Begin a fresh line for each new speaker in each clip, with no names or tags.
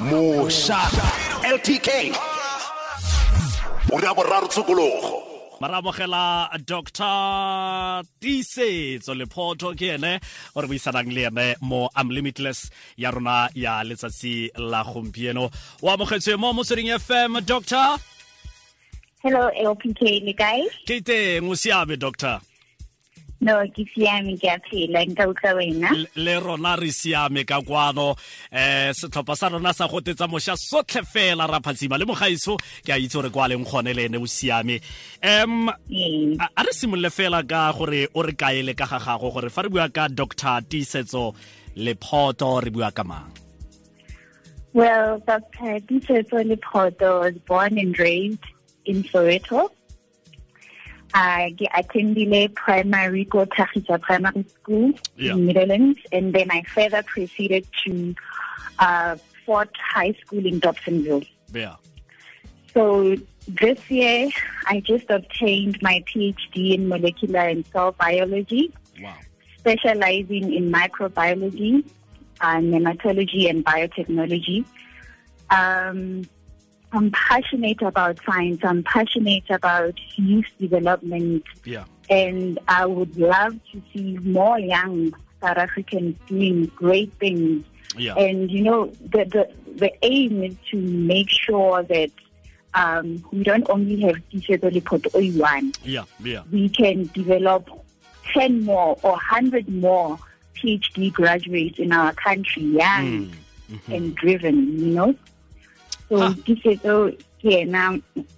moša ltk o ra boraro tsokologo
maramogela dr Tiisetso lephoto ke ene o re buisanang le ene mo unlimitless ya rona ya letsatsi la gompieno. O amogetswe mo motsweding fm doctor?
Hello, LPK le kae?
ke teng o siame doctor
No, ke siame ke a phela nka utlwa wena.
Le- rona re siame ka kwano eh setlhopha sa rona sa gotetsa mošwa sotlhe fela ra phatsima le mogaiso ke a itse gore kwa leng gone le ene o siame em a a re simolole fela ka gore o re kaele ka ga gago gore fa re bua ka dr tisetso lephoto re bua ka mang
Well, Dr. tisetso lephoto was born and raised in Soweto. Uh, ke attended primary go Thagisa Primary School
Yeah.
in Netherlands, and then I further proceeded to uh, Forte High School in Dobsonville.
yeah
So this year, I just obtained my PhD in molecular and cell biology.
wow
specializing in microbiology, uh, nematology, and biotechnology. Um, I'm passionate about science. I'm passionate about youth development,
yeah
and I would love to see more young South Africans doing great things.
yeah
And you know, the the, the aim is to make sure that um, we don't only have Tiisetso Lephoto one
yeah yeah
we can develop 10 more or 100 more PhD graduates in our country, young and driven, you know. So
Ah.
ke ena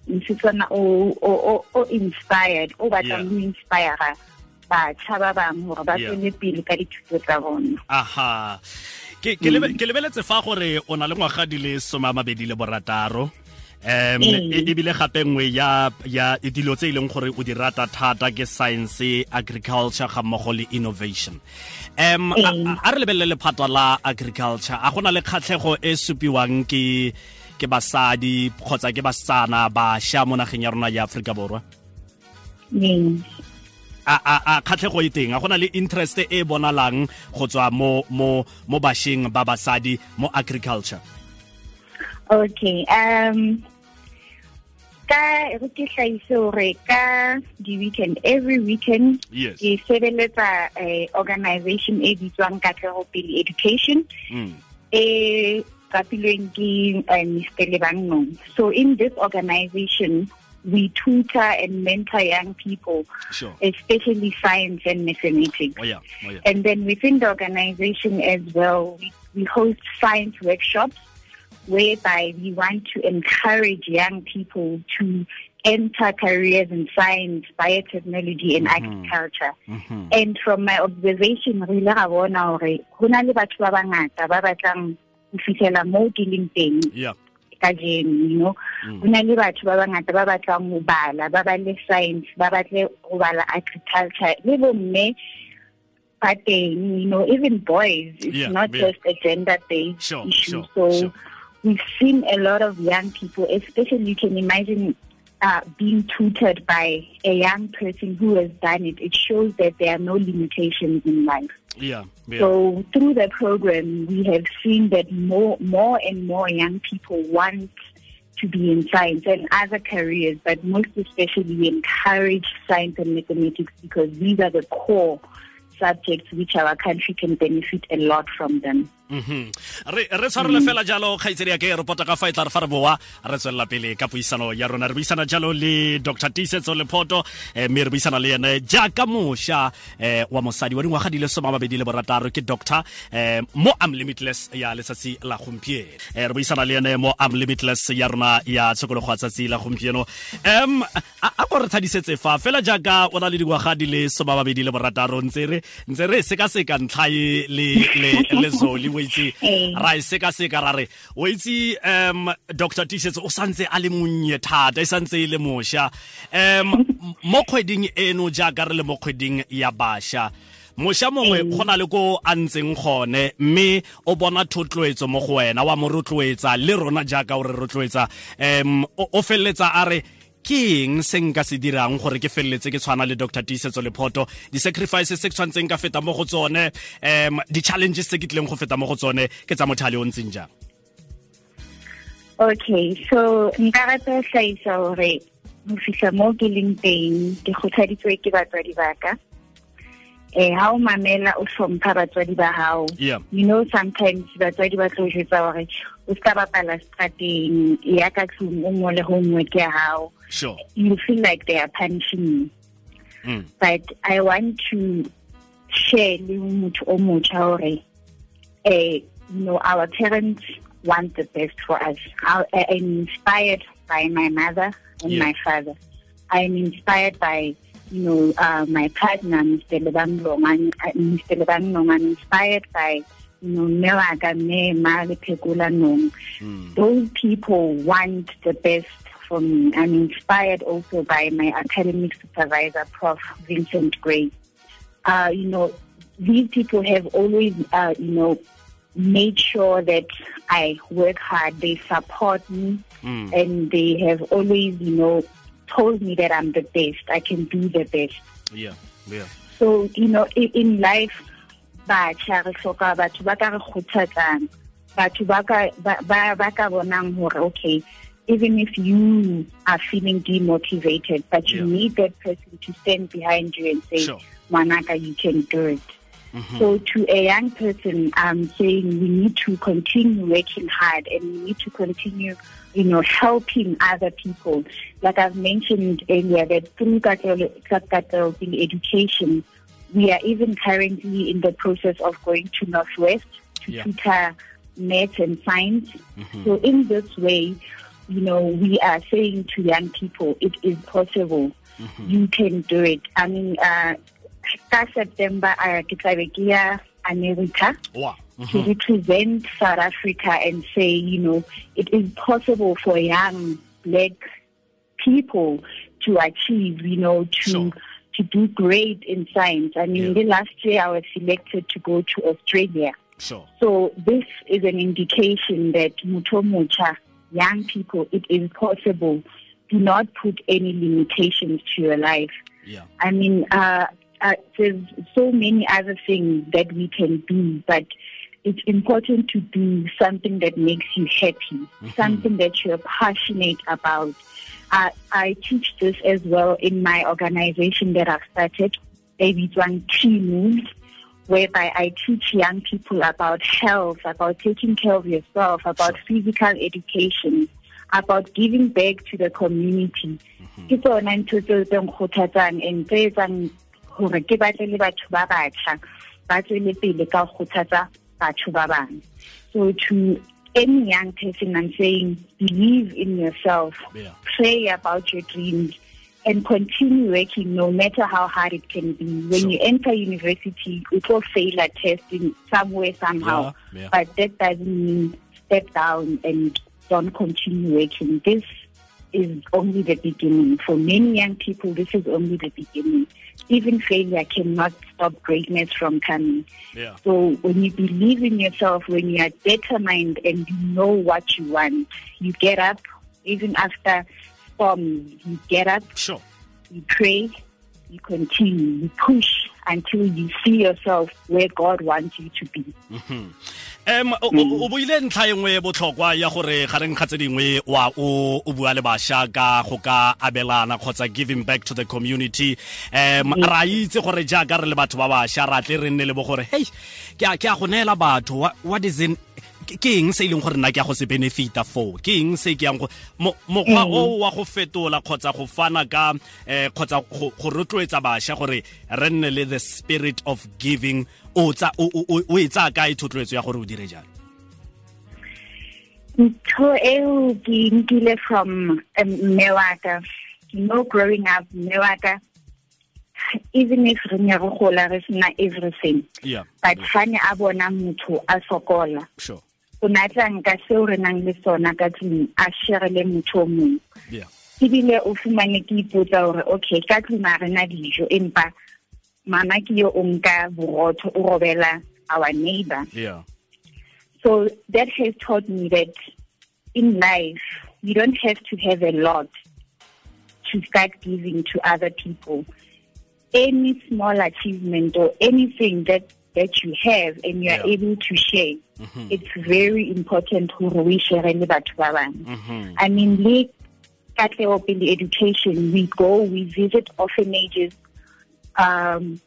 yeah, o inspired, o batlang ho inspire batjha ba bangwe gore ba tswele pele ka dithuto tsa bona.
aha. Ke ke lebe- ke lebeletse fa gore o na le ngwaga di le some a mabedi le borataro um ebile gape nngwe ya ya dilo tse e leng gore o di rata thata ke science agriculture ga mmogo le innovation. Um a re lebelele lephatwa la agriculture a gona le kgatlhego e supiwang ke ke basadi kgotsa ke basana bašwa mo nageng ya rona ya aforika borwa
Yes.
a a a kgatlhego e teng a gona le interest e bonalang go tswa mo mo mo bašweng ba basadi mo agriculture
Okay. Um ka re ke hlahise hore ka di weekend every weekend
yes
ke sebeletsa eh, organization e bitswang katlego pele education
mm.
e kapilweng ke Mr. So in this organization we tutor and mentor young people
sure
especially science and mathematics.
oh yeah oh yeah
And then within the organization as well, we, we host science workshops whereby we want to encourage young people to enter careers in science, biotechnology, and agriculture.
Mhm.
And from my observation, re ile ra bona hore ho na le batho ba bangata ba batlang ho fihlella moo ke leng teng.
Yeah.
Kajeno you know.
Mm.
ho na le batho ba bangata ba batlang ho bala ba bale science ba batle ho bala agriculture. Le bomme ba teng you know even boys it's
Yeah,
not
yeah.
just a gender based
Sure,
issue.
sure,
so
sure.
we've seen a lot of young people especially you can imagine uh, being tutored by a young person who has done it. It shows that there are no limitations in life
yeah yeah
so through the program, we have seen that more, more and more young people want to be in science and other careers, but most especially we encourage science and mathematics because these are the core subjects which our country can benefit a lot from them.
Mhm. re re tshwarele fela jalo kgaitsedi ya ke re pota ka fa e tla re fa re boa. Re tswelela pele ka puisano ya rona. Re buisana jalo le dr. Tisetso lephoto eh, mme re buisana le ene jaaka mošwa eh, wa mosadi wa dingwaga di le soma a mabedi le borataro ke doctor eh, mo unlimitless ya letsatsi la gompieno. Re buisana le ene mo unlimitless ya rona ya tshokologo ya tsatsi la gompieno. Um a ko re thadisetse fa fela jaaka o na le dingwaga di le soma a mabedi le borataro ntse re ntse re sekaseka ntlha e le le le zoli o itse
Eh.
ra e sekaseka ra re o itse um dr tisetso o santse a le monnye thata e santse e le mošwa. Um mo kgweding eno jaaka re le mo kgweding ya bašwa mošwa mongwe go na le ko a ntseng gone mme o bona thotloetso mo go wena wa mo rotloetsa le rona jaaka o re rotloetsa um o o feleletsa a re ke eng se nka se dirang gore ke feleletse ke tshwana le dr. Tisetso lephoto? Di-sacrifices se ke tshwanetseng ka feta mo go tsone um di-challenges tse ke tlileng go feta mo go tsone ke tsa mothale o ntseng jang?
Okay so nka rata tlhaisa gore go fitlha mo ke leng teng ke kgothaditswe ke batswadi baka um eh ha o mamela o hlompha batswadi ba hao.
Yeah.
You know sometimes batswadi ba tlo jwetsa gore o ska bapala strateng ya ka tlung o ngwe le homework ke hao
sure
you feel like they are punishing me.
mm.
but I want to share le motho o motjha hore eh you know our parents want the best for us I am inspired by my mother and
Yeah.
my father I am inspired by you know uh, my partner Mr. Longan uh, Mr. Lebang Longan inspired by you know Mewaka Me Male Pekula Nong
Mm.
those people want the best for me. I'm inspired also by my academic supervisor, Prof. Vincent Gray. Uh, you know, these people have always, uh, you know, made sure that I work hard. They support me
Mm.
and they have always, you know, told me that I'm the best. I can do the best.
yeah yeah
So, you know, in, in life, batjha re hloka batho ba ka re kgothatsang batho ba ka ba- ba ba ka bonang hore okay even if you are feeling demotivated but you
Yeah.
need that person to stand behind you and say
Sure.
manaka you can do it
Mhm.
so to a young person i'm saying we need to continue working hard and we need to continue you know helping other people like i've mentioned earlier that through Katel education we are even currently in the process of going to Northwest to
Yeah.
tutor math and science.
Mhm.
So in this way, you know, we are saying to young people, it is possible.
Mhm.
You can do it. I mean, uh, ka September, I ke tla be ke ya America
wow
to
Mhm.
represent South Africa and say, you know, it is possible for young black people to achieve, you know, to
Sure.
to do great in science. I mean,
Yeah.
the last year I was selected to go to Australia.
sure
So this is an indication that Mutomucha, young people, it is possible. Do not put any limitations to your life.
yeah
I mean, uh, uh, there's so many other things that we can do, but it's important to do something that makes you happy, something that you're passionate about. Uh, I teach this as well in my organization that I've started, Baby One Tea Moves, whereby I teach young people about health, about taking care of yourself, about physical education, about giving back to the community. Mm-hmm. Ke tsona ntho tseo tse nkgothatsang and tse etsang hore ke batle le batho ba batjha ba tswele pele ka ho kgothatsa batho ba bang. So to any young person, I'm saying believe in yourself,
yeah.
Pray about your dreams, and continue working no matter how hard it can be. When
Sure.
you enter university, it will fail a test in somewhere, somehow.
Yeah, yeah.
But that doesn't mean step down and don't continue working. This is only the beginning. For many young people, this is only the beginning. Even failure cannot stop greatness from coming.
yeah
So when you believe in yourself, when you are determined and you know what you want, you get up, even after you get up,
sure.
you pray, you continue, you push until you see yourself where God wants you to be.
em o- mm. o o buile ntlha engwe e botlhokwa ya gore gareng ga tse dingwe wa o o bua le bašwa ka go ka abelana kgotsa giving back to the community. Um mm. ra itse gore jaaka re le batho ba bašwa ra tle re nne le bo gore hei ke a go neela batho. Wha- what is in ke eng se e leng gore nna ke ya go se benefita for ke eng se ke yang go mo- mokgwa o wa go fetola kgotsa go fana ka eh kgotsa go rotloetsa bašwa gore re nne le the spirit of giving o tsa o o- o o e tsaya ka e thotloetso ya gore o dire jalo?
Ntho eo ke e nkile from um, mme wa ka. You growing up mme wa ka even if re ne re gola re sena everything.
Yeah.
But fane ne a bona motho a sokola.
Sure
o na tla nka seo re nang le sona ka tlung a sherele motho o mongwe
yeah.
Ebile o fumane ke ipotsa gore okay ka tlung a rena dijo empa mama ke yo o nka borotho o robela our neighbor.
Yeah.
So that has taught me that in life, you don't have to have a lot to start giving to other people. Any small achievement or anything that that you have and you are
Yeah.
able to share it's very important gore we share le batho ba bang i mean le katlego pele education we go we visit orphanages um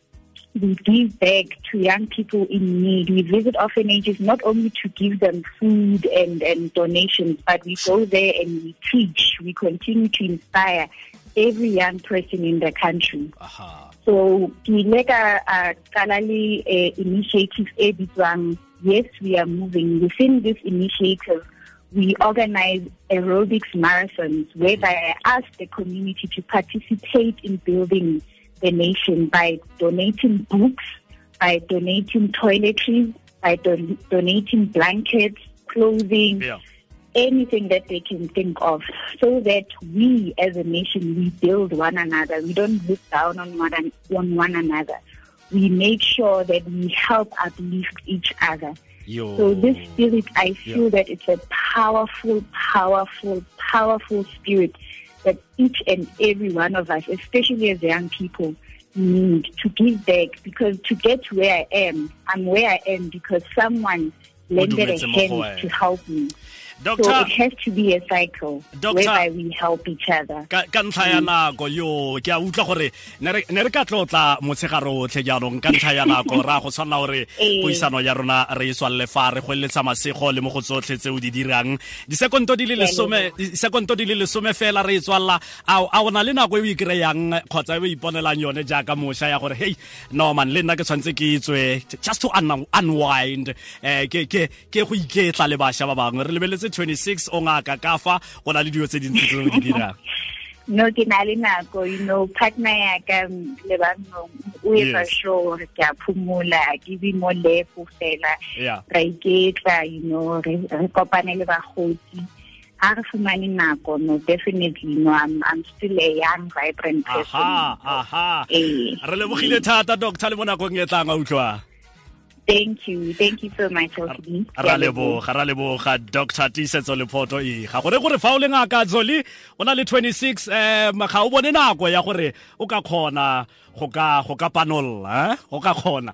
we give back to young people in need. We visit orphanages not only to give them food and, and donations, but we go there and we teach. We continue to inspire every young person in the country.
aha
So ke ile ka a qala le initiative e bitswang Yes We Are Moving. Within this initiative, we organize aerobics marathons whereby I ask the community to participate in building the nation by donating books, by donating toiletries, by don- donating blankets, clothing,
yeah
anything that they can think of so that we as a nation we build one another. We don't look down on one, on one another. We make sure that we help uplift each other.
Yo.
So this spirit i feel that it's a powerful powerful powerful spirit that each and every one of us especially as young people need to give back. Because to get to where i am i'm where i am because someone lended a
dumetse mo go
hand to help me so it has to be a cycle
Doctor-
whereby we help each other.
ka ntlha ya nako yo ke a gore ne re ka tlotla motshegare otlhe jaanong ka ntlha ya nako. Ra go tshwanela gore puisano ya rona re e fa re go eletsa masego le mo go tsotlhe tse o di dirang. Disekonto di le lesome disekonto di le lesome fela re e a o na le nako e o e kry-yang kgotsa e o iponelang yone jaaka mošwa ya gore hey no man le nna ke tshwanetse ke itswe just to un unwind. Eh, ke ke ke go iketla le bašwa ba bangwe. Re lebeletse 26 o ngaka ka fa go na le dio tse dintsi tse o di dirang
No, ke na le nako, you know, partner ya ka mm, le banong o etsa sure gore ke a phomola, ke be mo lepo fela.
Yeah.
Ra iketla, you know, re kopane le bagotsi. Ha re fumane nako, no, definitely, no, I'm, I'm still a young, vibrant person.
aha aha
Eh.
re lebogile thata doctor le mo nakong e tlang a utlwa
Thank you, thank you so much,
ra leboga ra leboga dr tisetso lephoto e ga gore gore fa o le ngaka zoli o na le 26 um ga o bone nako ya gore o ka kgona go ka go ka panolla eh? o ka kgona